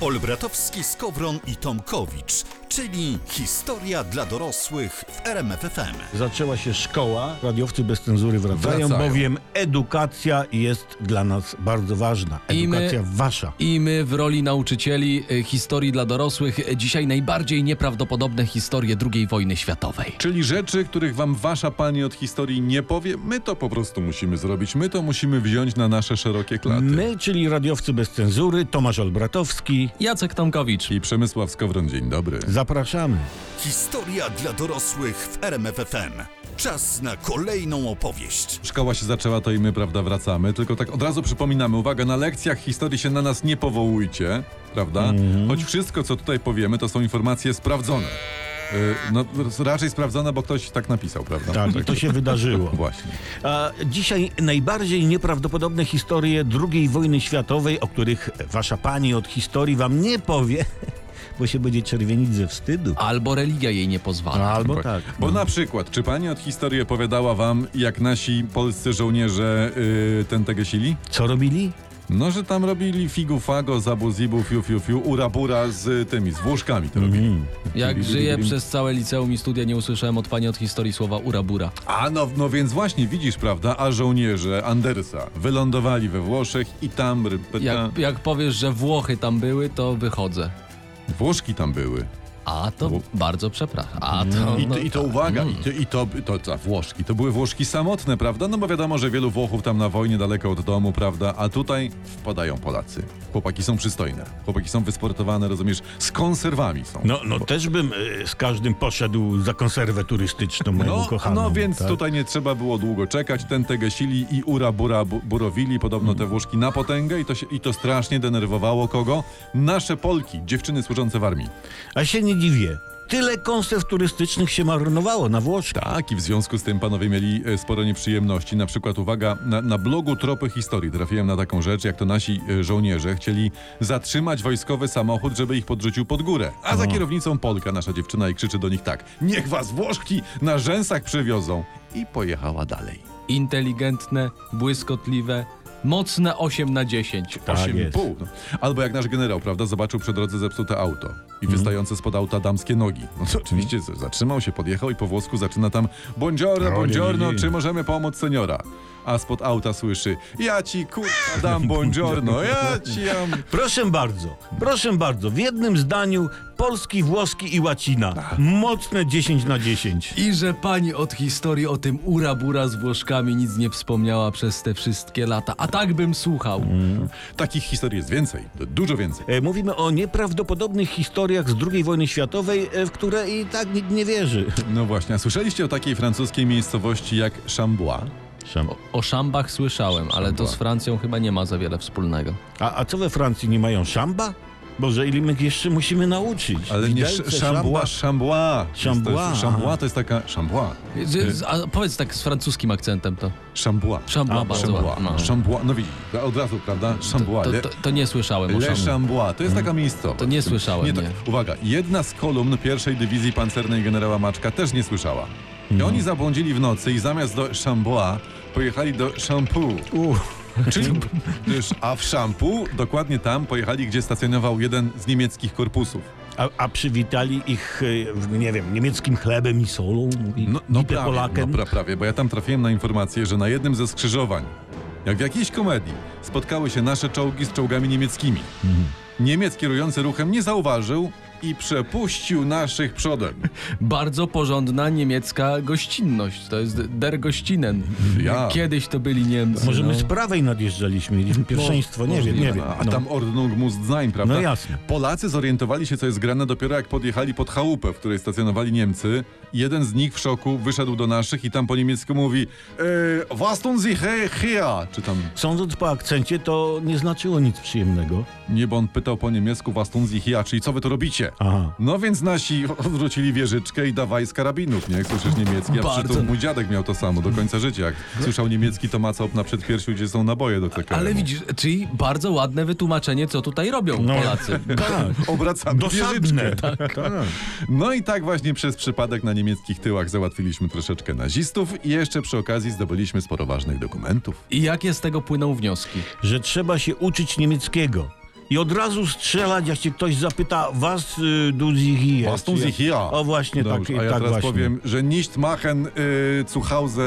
Olbratowski, Skowron i Tomkowicz, czyli historia dla dorosłych w RMFFM. Zaczęła się szkoła, radiowcy bez cenzury wracają, Wracają. bowiem edukacja jest dla nas bardzo ważna. I my- Edukacja wasza. I my w roli nauczycieli y, historii dla dorosłych y, dzisiaj najbardziej nieprawdopodobne historie II wojny światowej. Czyli rzeczy, których wam wasza pani od historii nie powie, my to po prostu musimy zrobić. My to musimy wziąć na nasze szerokie klaty. My, czyli radiowcy bez cenzury, Tomasz Olbratowski, Jacek Tomkowicz. I Przemysław Skowron, dzień dobry. zapraszamy. Historia dla dorosłych w RMFFM. Czas na kolejną opowieść. Szkoła się zaczęła, to i my, prawda, wracamy. Tylko tak od razu przypominamy, uwaga, na lekcjach historii się na nas nie powołujcie, prawda? Mhm. Choć wszystko, co tutaj powiemy, to są informacje sprawdzone. Yy, no, raczej sprawdzone, bo ktoś tak napisał, prawda? Tak, i to się wydarzyło. Właśnie. A dzisiaj najbardziej nieprawdopodobne historie II wojny światowej, o których wasza pani od historii wam nie powie, bo się będzie czerwienić ze wstydu. Albo religia jej nie pozwala. Albo tak. Bo na przykład, czy pani od historii opowiadała wam, jak nasi polscy żołnierze yy, ten tegesili? Co robili? No, że tam robili figu fago, zabu zibu, fiu fiu fiu, ura bura z tymi, z włoszkami to robili. Mm. Jak żyję przez całe liceum i studia, nie usłyszałem od pani od historii słowa urabura. A no, no więc właśnie, widzisz, prawda, a żołnierze Andersa wylądowali we Włoszech i tam Jak, jak powiesz, że Włochy tam były, to wychodzę. Włoszki tam były. A to Wo- bardzo przepraszam. A to, I, no, to, i to uwaga, i to, i to, to, to Włoszki, to były Włoszki samotne, prawda? No bo wiadomo, że wielu Włochów tam na wojnie daleko od domu, prawda? A tutaj wpadają Polacy. Chłopaki są przystojne, chłopaki są wysportowane, rozumiesz, z konserwami są. No, no też bym e, z każdym poszedł za konserwę turystyczną moją No, kochaną. no więc tak? tutaj nie trzeba było długo czekać. Ten tegesili i ura bura bu, burowili podobno te Włoszki na potęgę i to, się, i to strasznie denerwowało kogo? Nasze Polki, dziewczyny służące w armii. A się nie dziwię. Tyle konserw turystycznych się marnowało na Włoszech. Tak, i w związku z tym panowie mieli e, sporo nieprzyjemności. Na przykład, uwaga, na, na blogu Tropy Historii trafiłem na taką rzecz, jak to nasi e, żołnierze chcieli zatrzymać wojskowy samochód, żeby ich podrzucił pod górę. A za kierownicą Polka, nasza dziewczyna, i krzyczy do nich tak: Niech was Włoszki na rzęsach przywiozą! I pojechała dalej. inteligentne, błyskotliwe, mocne 8 na 10. Tak Osiem i jest. pół. No. Albo jak nasz generał, prawda, zobaczył przy drodze zepsute auto i wystające spod auta damskie nogi. No to oczywiście zatrzymał się, podjechał i po włosku zaczyna tam Buongiorno, No, buongiorno, czy możemy pomóc seniora? A spod auta słyszy Ja ci kurwa dam buongiorno, ja ci dam... Proszę bardzo, proszę bardzo, w jednym zdaniu polski, włoski i łacina. Mocne 10 na 10. I że pani od historii o tym urabura z Włoszkami nic nie wspomniała przez te wszystkie lata. A tak bym słuchał. Takich historii jest więcej, du- dużo więcej. E, Mówimy o nieprawdopodobnych historiach z II wojny światowej, e, w które i tak nikt nie wierzy. No właśnie, a słyszeliście o takiej francuskiej miejscowości jak Chambois? O szambach słyszałem, ale to z Francją chyba nie ma za wiele wspólnego. A, a co we Francji nie mają szamba? Boże, ile my jeszcze musimy nauczyć? Ale nie Widelce, Sz- Chambois, Chambois. Chambois, Jest to- to jest taka... Chambois. Z- z- A powiedz tak z francuskim akcentem to. Chambois. Chambois A, bardzo ładnie. No. No widzisz, od razu, prawda? Chambois. To, to, to nie słyszałem o Le. Chambois. To jest taka miejscowość. To nie słyszałem, Nie, tak. nie. Uwaga, jedna z kolumn pierwszej dywizji pancernej generała Maczka też nie słyszała. I oni zabłądzili w nocy i zamiast do Chambois pojechali do Champoux. Czyli, a w Champoux, dokładnie tam pojechali, gdzie stacjonował jeden z niemieckich korpusów. A, a przywitali ich, e, nie wiem, niemieckim chlebem i solą? I No, no, bite prawie, Polakiem? no pra, prawie, bo ja tam trafiłem na informację, że na jednym ze skrzyżowań, jak w jakiejś komedii, spotkały się nasze czołgi z czołgami niemieckimi. Niemiec kierujący ruchem nie zauważył i przepuścił naszych przodem. Bardzo porządna niemiecka gościnność. To jest der Gościnen. Ja. Kiedyś to byli Niemcy. Może no. my z prawej nadjeżdżaliśmy, mieliśmy pierwszeństwo, nie wiem, nie wiem. A No. tam Ordnung muss sein, prawda? No jasne. Polacy zorientowali się, co jest grane dopiero jak podjechali pod chałupę, w której stacjonowali Niemcy. Jeden z nich w szoku wyszedł do naszych i tam po niemiecku mówi e, Was tun Sie hier? Czy tam, Sądząc po akcencie, to nie znaczyło nic przyjemnego. nie, bo on pytał po niemiecku Was tun Sie hier, czyli co wy tu robicie? Aha. No więc nasi odwrócili wieżyczkę i dawaj z karabinów, nie? Jak słyszysz niemiecki, a Bardzo. przy mój dziadek miał to samo do końca życia. Jak słyszał niemiecki, to macał na przedpiersiu, gdzie są naboje do TKM. Ale widzisz, czyli bardzo ładne wytłumaczenie, co tutaj robią No. Polacy. Tak. Obracamy Dosadne. wieżyczkę. Tak. No i tak właśnie przez przypadek na niemieckich tyłach załatwiliśmy troszeczkę nazistów i jeszcze przy okazji zdobyliśmy sporo ważnych dokumentów. I jakie z tego płyną wnioski? Że trzeba się uczyć niemieckiego. I od razu strzelać, jak się ktoś zapyta, was y, du sie hier? Was Sie jak- hier? O właśnie, Dobrze, tak, a ja tak teraz właśnie. powiem, że nicht machen y, zu Hause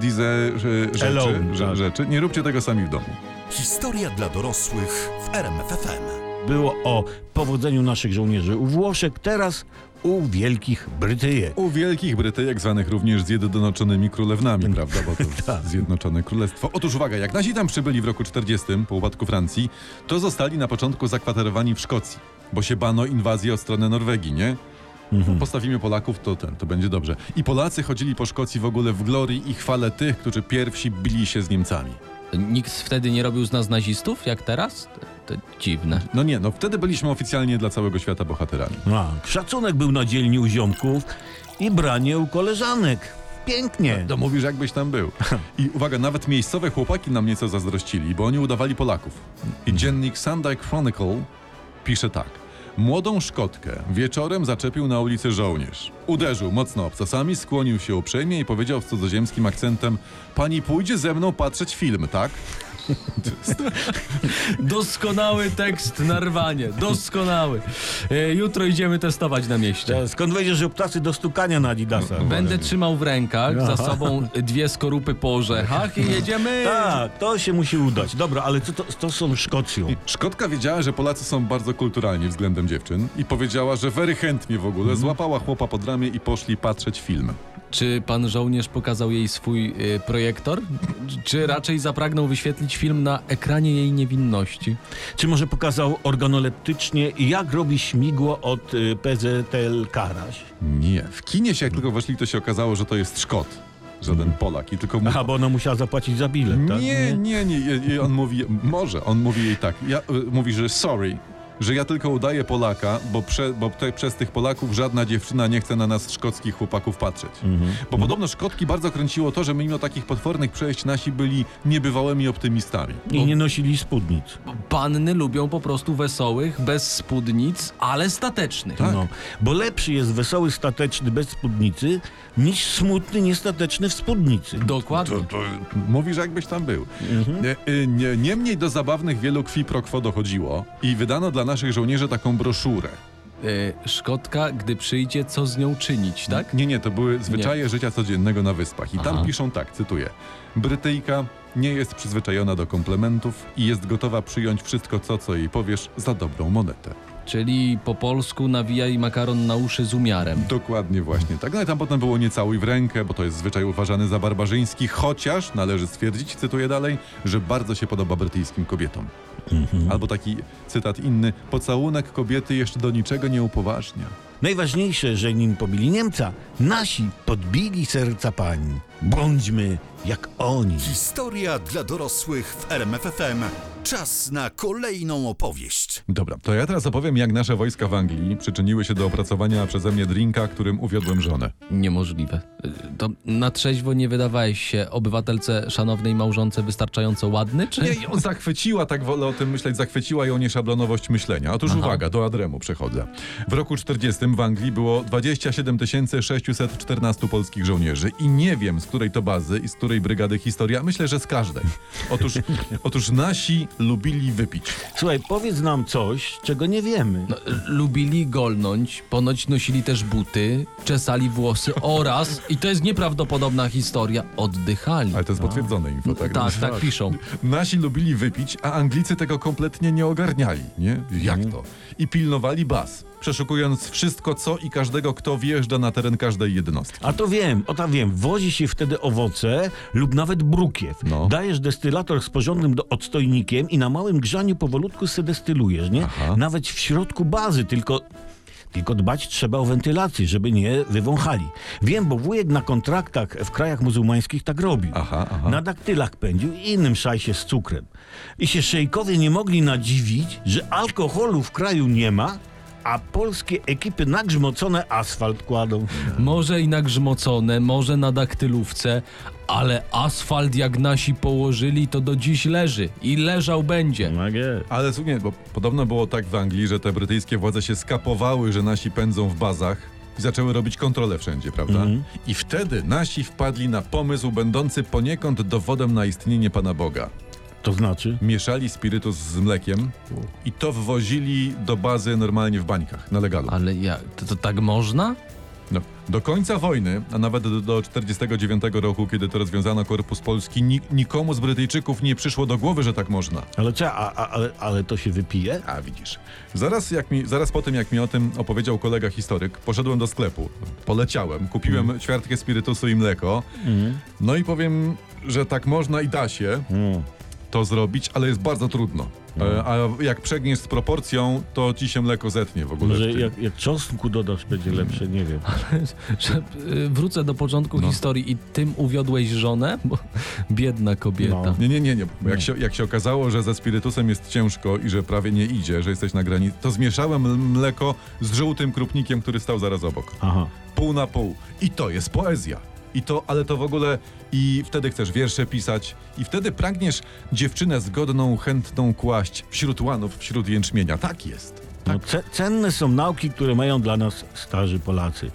diese y, rzeczy, Alone, tak. rzeczy. Nie róbcie tego sami w domu. Historia dla dorosłych w RMFFM. Było o powodzeniu naszych żołnierzy u Włoszech, teraz u Wielkich Brytyjek. U Wielkich Brytyjek, zwanych również Zjednoczonymi Królewnami, prawda? Bo to Tak. Zjednoczone Królestwo. Otóż uwaga, jak nasi tam przybyli w roku 40 po upadku Francji, to zostali na początku zakwaterowani w Szkocji, bo się bano inwazji od strony Norwegii, nie? Mhm. Postawimy Polaków, to ten, to będzie dobrze. I Polacy chodzili po Szkocji w ogóle w glorii i chwale tych, którzy pierwsi bili się z Niemcami. Nikt wtedy nie robił z nas nazistów, jak teraz? To, dziwne. No nie, no wtedy byliśmy oficjalnie dla całego świata bohaterami. A, szacunek był na dzielni u ziomków i branie u koleżanek. Pięknie. To mówisz, jakbyś tam był. I uwaga, nawet miejscowe chłopaki nam nieco zazdrościli, bo oni udawali Polaków. I dziennik Sunday Chronicle pisze tak. Młodą Szkotkę wieczorem zaczepił na ulicy żołnierz. Uderzył mocno obcasami, skłonił się uprzejmie i powiedział z cudzoziemskim akcentem Pani pójdzie ze mną patrzeć film, tak? Doskonały tekst na rwanie. Doskonały. E, jutro idziemy testować na mieście. Skąd wiedziesz, że ptacy do stukania na Adidasa? Będę trzymał w rękach za Aha. sobą dwie skorupy po orzechach i jedziemy. Tak, to się musi udać. Dobra, ale co to, to są Szkocją? Szkotka wiedziała, że Polacy są bardzo kulturalni względem dziewczyn i powiedziała, że very chętnie w ogóle złapała chłopa pod ramię i poszli patrzeć film. Czy pan żołnierz pokazał jej swój y, projektor? Czy raczej zapragnął wyświetlić film na ekranie jej niewinności? Czy może pokazał organoleptycznie, jak robi śmigło od y, PZL Karaś? Nie. W kinie się jak tylko weszli, to się okazało, że to jest Szkot. Żaden Polak. I tylko mu... Aha, bo ona musiała zapłacić za bilet, tak? Nie, nie, nie. I- i On mówi, może, on mówi jej tak. Ja, y, mówi, że sorry, że ja tylko udaję Polaka, bo, prze, bo te, przez tych Polaków żadna dziewczyna nie chce na nas szkockich chłopaków patrzeć. Mhm. Bo podobno Szkotki bardzo kręciło to, że mimo takich potwornych przejść nasi byli niebywałymi optymistami. I nie nosili spódnic. Panny lubią po prostu wesołych, bez spódnic, ale statecznych. Tak. No, bo lepszy jest wesoły, stateczny bez spódnicy, niż smutny, niestateczny w spódnicy. Dokładnie. To, to, mówisz, jakbyś tam był. Nie, y, nie, niemniej do zabawnych wielu kwi pro quo dochodziło i wydano dla naszych żołnierzy taką broszurę. Y, Szkotka, gdy przyjdzie, co z nią czynić, tak? Nie, nie, to były zwyczaje życia codziennego na wyspach. I tam Aha. piszą tak, cytuję. Brytyjka nie jest przyzwyczajona do komplementów i jest gotowa przyjąć wszystko, co, co jej powiesz, za dobrą monetę. Czyli po polsku nawijaj makaron na uszy z umiarem. Dokładnie właśnie tak. No i tam potem było nie całuj w rękę, bo to jest zwyczaj uważany za barbarzyński, chociaż należy stwierdzić, cytuję dalej, że bardzo się podoba brytyjskim kobietom. Albo taki cytat inny, pocałunek kobiety jeszcze do niczego nie upoważnia. Najważniejsze, że nim pobili Niemca, nasi podbili serca pań. Bądźmy jak oni. Historia dla dorosłych w RMFFM. Czas na kolejną opowieść. Dobra, to ja teraz opowiem, jak nasze wojska w Anglii przyczyniły się do opracowania przeze mnie drinka, którym uwiodłem żonę. Niemożliwe. To na trzeźwo nie wydawałeś się obywatelce szanownej małżonce wystarczająco ładny, czy? Nie, ją zachwyciła, tak wolę o tym myśleć, zachwyciła ją nieszablonowość myślenia. Otóż Aha. uwaga, do Adremu przechodzę. W roku 40 w Anglii było 27 614 polskich żołnierzy i nie wiem, z której to bazy i z której brygady historia, myślę, że z każdej. Otóż, otóż nasi lubili wypić. Słuchaj, powiedz nam coś, czego nie wiemy. No, lubili golnąć, ponoć nosili też buty, czesali włosy oraz, i to jest nieprawdopodobna historia, oddychali. Ale to jest potwierdzone info, tak? Tak, tak piszą. Nasi lubili wypić, a Anglicy tego kompletnie nie ogarniali, nie? Jak to? I pilnowali baz, przeszukując wszystko, co i każdego, kto wjeżdża na teren każdej jednostki. A to wiem, o to wiem. Wozi się wtedy owoce lub nawet brukiew. No. Dajesz destylator z porządnym do odstojnikiem i na małym grzaniu powolutku se destylujesz, nie? Aha. Nawet w środku bazy, tylko... Tylko dbać trzeba o wentylację, żeby nie wywąchali. Wiem, bo wujek na kontraktach w krajach muzułmańskich tak robił. Aha, aha. Na daktylach pędził i innym szajsie z cukrem. I się szejkowie nie mogli nadziwić, że alkoholu w kraju nie ma, a polskie ekipy nagrzmocone asfalt kładą. Może i nagrzmocone, może na daktylówce, ale asfalt jak nasi położyli, to do dziś leży i leżał będzie. Tak jest. Ale słuchaj, bo podobno było tak w Anglii, że te brytyjskie władze się skapowały, że nasi pędzą w bazach i zaczęły robić kontrolę wszędzie, prawda? Mhm. I wtedy nasi wpadli na pomysł będący poniekąd dowodem na istnienie Pana Boga. To znaczy? Mieszali spirytus z mlekiem i to wwozili do bazy normalnie w bańkach, na legalu. Ale ja, to, to tak można? No, do końca wojny, a nawet do, do 49 roku, kiedy to rozwiązano Korpus Polski, ni, nikomu z Brytyjczyków nie przyszło do głowy, że tak można. Ale co, a, a, ale, ale to się wypije? A widzisz. Zaraz, jak mi, zaraz po tym, jak mi o tym opowiedział kolega historyk, poszedłem do sklepu. Poleciałem, kupiłem Mm. ćwiartkę spirytusu i mleko. No i powiem, że tak można i da się Mm. To zrobić, ale jest bardzo trudno. E, A jak przegniesz z proporcją, to ci się mleko zetnie w ogóle. Może tym. jak, jak czosnku dodasz, będzie lepsze, nie wiem. Że, y, wrócę do początku No. historii i tym uwiodłeś żonę? Bo biedna kobieta. No. Nie, nie, nie, nie. Bo Jak, się, jak się okazało, że ze spirytusem jest ciężko i że prawie nie idzie, że jesteś na granicy, to zmieszałem mleko z żółtym krupnikiem, który stał zaraz obok. Aha. Pół na pół. I to jest poezja. I to, ale to w ogóle i wtedy chcesz wiersze pisać i wtedy pragniesz dziewczynę zgodną, chętną kłaść wśród łanów, wśród jęczmienia. Tak jest. No, ce, cenne są nauki, które mają dla nas starzy Polacy.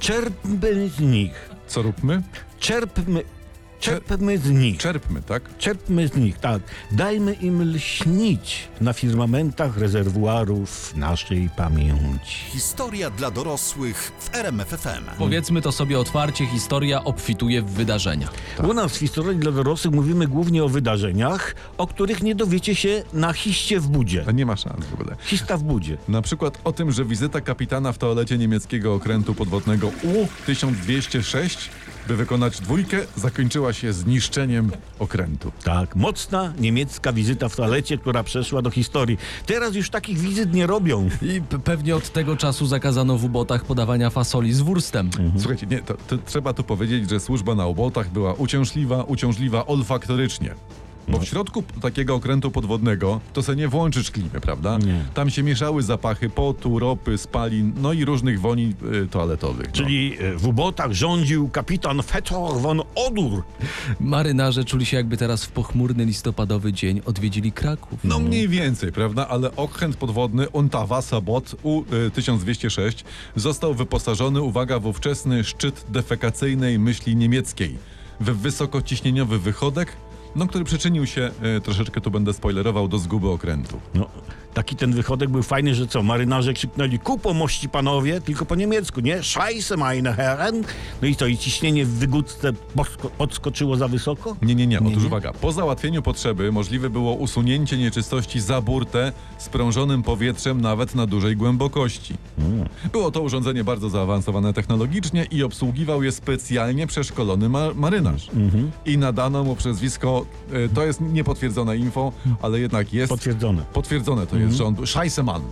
Czerpmy z nich. Co róbmy? Czerpmy, czerpmy z nich. Czerpmy, tak? Czerpmy z nich, tak. Dajmy im lśnić na firmamentach rezerwuarów naszej pamięci. Historia dla dorosłych w RMFFM. Powiedzmy to sobie otwarcie, historia obfituje w wydarzenia. U nas w historii dla dorosłych mówimy głównie o wydarzeniach, o których nie dowiecie się na hiście w budzie. A nie ma szans w ogóle. Hista w budzie. Na przykład o tym, że wizyta kapitana w toalecie niemieckiego okrętu podwodnego U-1206, by wykonać dwójkę, zakończyła się zniszczeniem okrętu. Tak, mocna niemiecka wizyta w toalecie, która przeszła do historii. Teraz już takich wizyt nie robią. I pewnie od tego czasu zakazano w ubotach podawania fasoli z wurstem. Słuchajcie, nie, to, to trzeba tu powiedzieć, że służba na ubotach była uciążliwa, uciążliwa olfaktorycznie. Bo w środku takiego okrętu podwodnego to se nie włączysz klimy, prawda? Nie. Tam się mieszały zapachy potu, ropy, spalin, no i różnych woni y, toaletowych. No. Czyli e, w ubotach rządził kapitan Fetor von Odur. Marynarze czuli się jakby teraz w pochmurny listopadowy dzień odwiedzili Kraków. No mniej więcej, prawda? Ale okręt podwodny Ontawa Sabot U-1206 został wyposażony, uwaga, w ówczesny szczyt defekacyjnej myśli niemieckiej. W wysokociśnieniowy wychodek, no, który przyczynił się, e, troszeczkę tu będę spoilerował, do zguby okrętu. No, taki ten wychodek był fajny, że co, marynarze krzyknęli ku pomości panowie, tylko po niemiecku, nie? Scheisse meine Herren. No i to, i ciśnienie w wygódce podsko- podskoczyło za wysoko? Nie, nie, nie. Otóż nie? uwaga, po załatwieniu potrzeby możliwe było usunięcie nieczystości za burtę sprężonym powietrzem nawet na dużej głębokości. Było to urządzenie bardzo zaawansowane technologicznie i obsługiwał je specjalnie przeszkolony ma marynarz. I nadano mu przezwisko, e, to jest niepotwierdzone info, ale jednak jest Potwierdzone. potwierdzone, to jest, że on Scheissemann.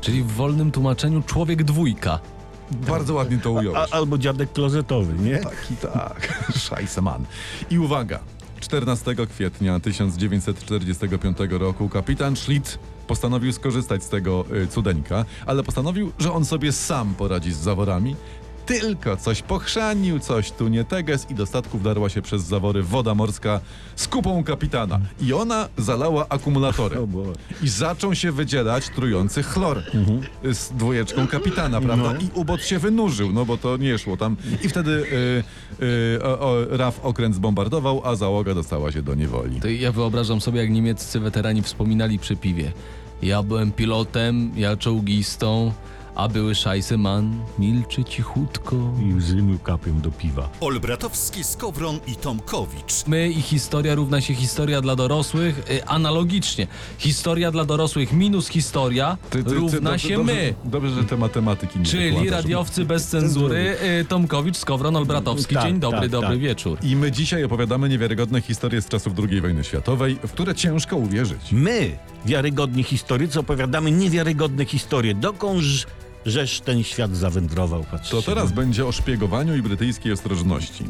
Czyli w wolnym tłumaczeniu człowiek dwójka. Bardzo ładnie to ująłeś. A, albo dziadek klozetowy, nie? Taki tak, Scheissemann. I uwaga, 14 kwietnia 1945 roku kapitan Schlitt postanowił skorzystać z tego y, cudeńka, ale postanowił, że on sobie sam poradzi z zaworami. Tylko coś pochrzanił, coś tu nie teges i do statku wdarła się przez zawory woda morska z kupą kapitana. I ona zalała akumulatory. O Boże. I zaczął się wydzielać trujący chlor y, z dwójeczką kapitana, prawda? No. I ubot się wynurzył, no bo to nie szło tam. I wtedy y, y, o, o, RAF okręt zbombardował, a załoga dostała się do niewoli. To ja wyobrażam sobie, jak niemieccy weterani wspominali przy piwie. Ja byłem pilotem, ja czołgistą, a były szajseman, milczy cichutko. I łzy mu kapią do piwa. Olbratowski, Skowron i Tomkowicz. My i historia równa się historia dla dorosłych, y, analogicznie. Historia dla dorosłych minus historia równa dobrze- się dobrze, my. Dobrze, że te matematyki nie Czyli wykładasz. radiowcy bez cenzury, y, Tomkowicz, Skowron, Olbratowski. Tak, Dzień dobry, tak, dobry tak. wieczór. I my dzisiaj opowiadamy niewiarygodne historie z czasów II wojny światowej, w które ciężko uwierzyć. My, wiarygodni historycy, opowiadamy niewiarygodne historie. Dokądż żeż ten świat zawędrował, patrzcie. To teraz będzie o szpiegowaniu i brytyjskiej ostrożności.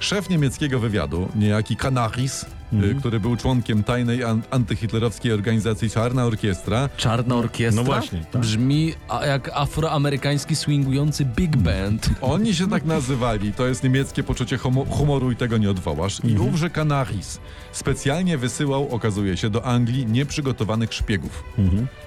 Szef niemieckiego wywiadu, niejaki Kanaris, y, który był członkiem tajnej an- antyhitlerowskiej organizacji Czarna Orkiestra, Czarna orkiestra? No właśnie, tak. Brzmi jak afroamerykański swingujący big band. Oni się tak nazywali, to jest niemieckie poczucie humoru i tego nie odwołasz. I ówże Canaris specjalnie wysyłał, okazuje się, do Anglii nieprzygotowanych szpiegów.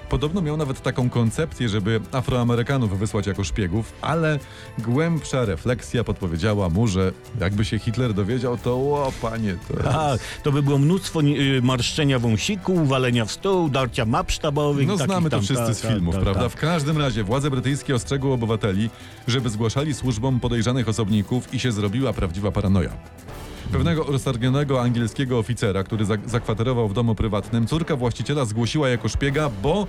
Podobno miał nawet taką koncepcję, żeby Afroamerykanów wysłać jako szpiegów, ale głębsza refleksja podpowiedziała mu, że jakby się Hitler dowiedział, to o panie, to A, to to by było mnóstwo y, marszczenia wąsiku, uwalenia w stół, darcia map sztabowych. No znamy to tam, wszyscy tak, z filmów, tak, prawda? tak. W każdym razie władze brytyjskie ostrzegły obywateli, żeby zgłaszali służbom podejrzanych osobników i się zrobiła prawdziwa paranoja. Pewnego roztargnionego angielskiego oficera, który zak- zakwaterował w domu prywatnym, córka właściciela zgłosiła jako szpiega, bo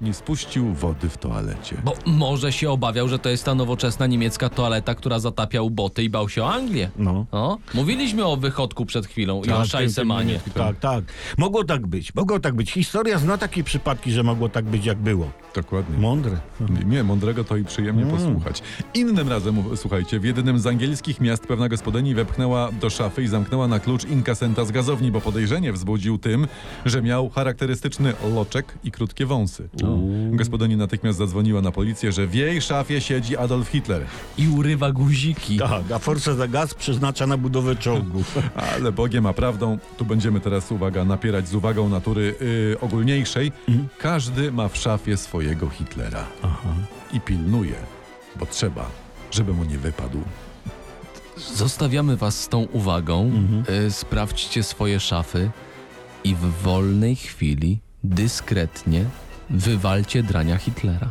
nie spuścił wody w toalecie. Bo może się obawiał, że to jest ta nowoczesna niemiecka toaleta, która zatapia uboty i bał się o Anglię. No. O, mówiliśmy o wychodku przed chwilą i o Tak, szajsemanie. Tak, tak. Mogło tak być, mogło tak być. Historia zna takie przypadki, że mogło tak być, jak było. Dokładnie. Mądre. Nie, mądrego to i przyjemnie posłuchać. Innym razem, słuchajcie, w jednym z angielskich miast pewna gospodyni wepchnęła do szafy i zamknęła na klucz inkasenta z gazowni, bo podejrzenie wzbudził tym, że miał charakterystyczny loczek i krótkie wąsy. Gospodyni natychmiast zadzwoniła na policję, że w jej szafie siedzi Adolf Hitler. I urywa guziki. Tak, a forsa za gaz przeznacza na budowę czołgów. Ale Bogiem a prawdą, tu będziemy teraz, uwaga, napierać z uwagą natury yy, ogólniejszej. Każdy ma w szafie swojego Hitlera. I pilnuje, bo trzeba, żeby mu nie wypadł. Zostawiamy was z tą uwagą. Y, sprawdźcie swoje szafy i w wolnej chwili, dyskretnie, wywalcie drania Hitlera.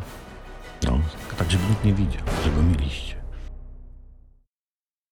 No, tak żeby nikt nie widział, że go mieliście.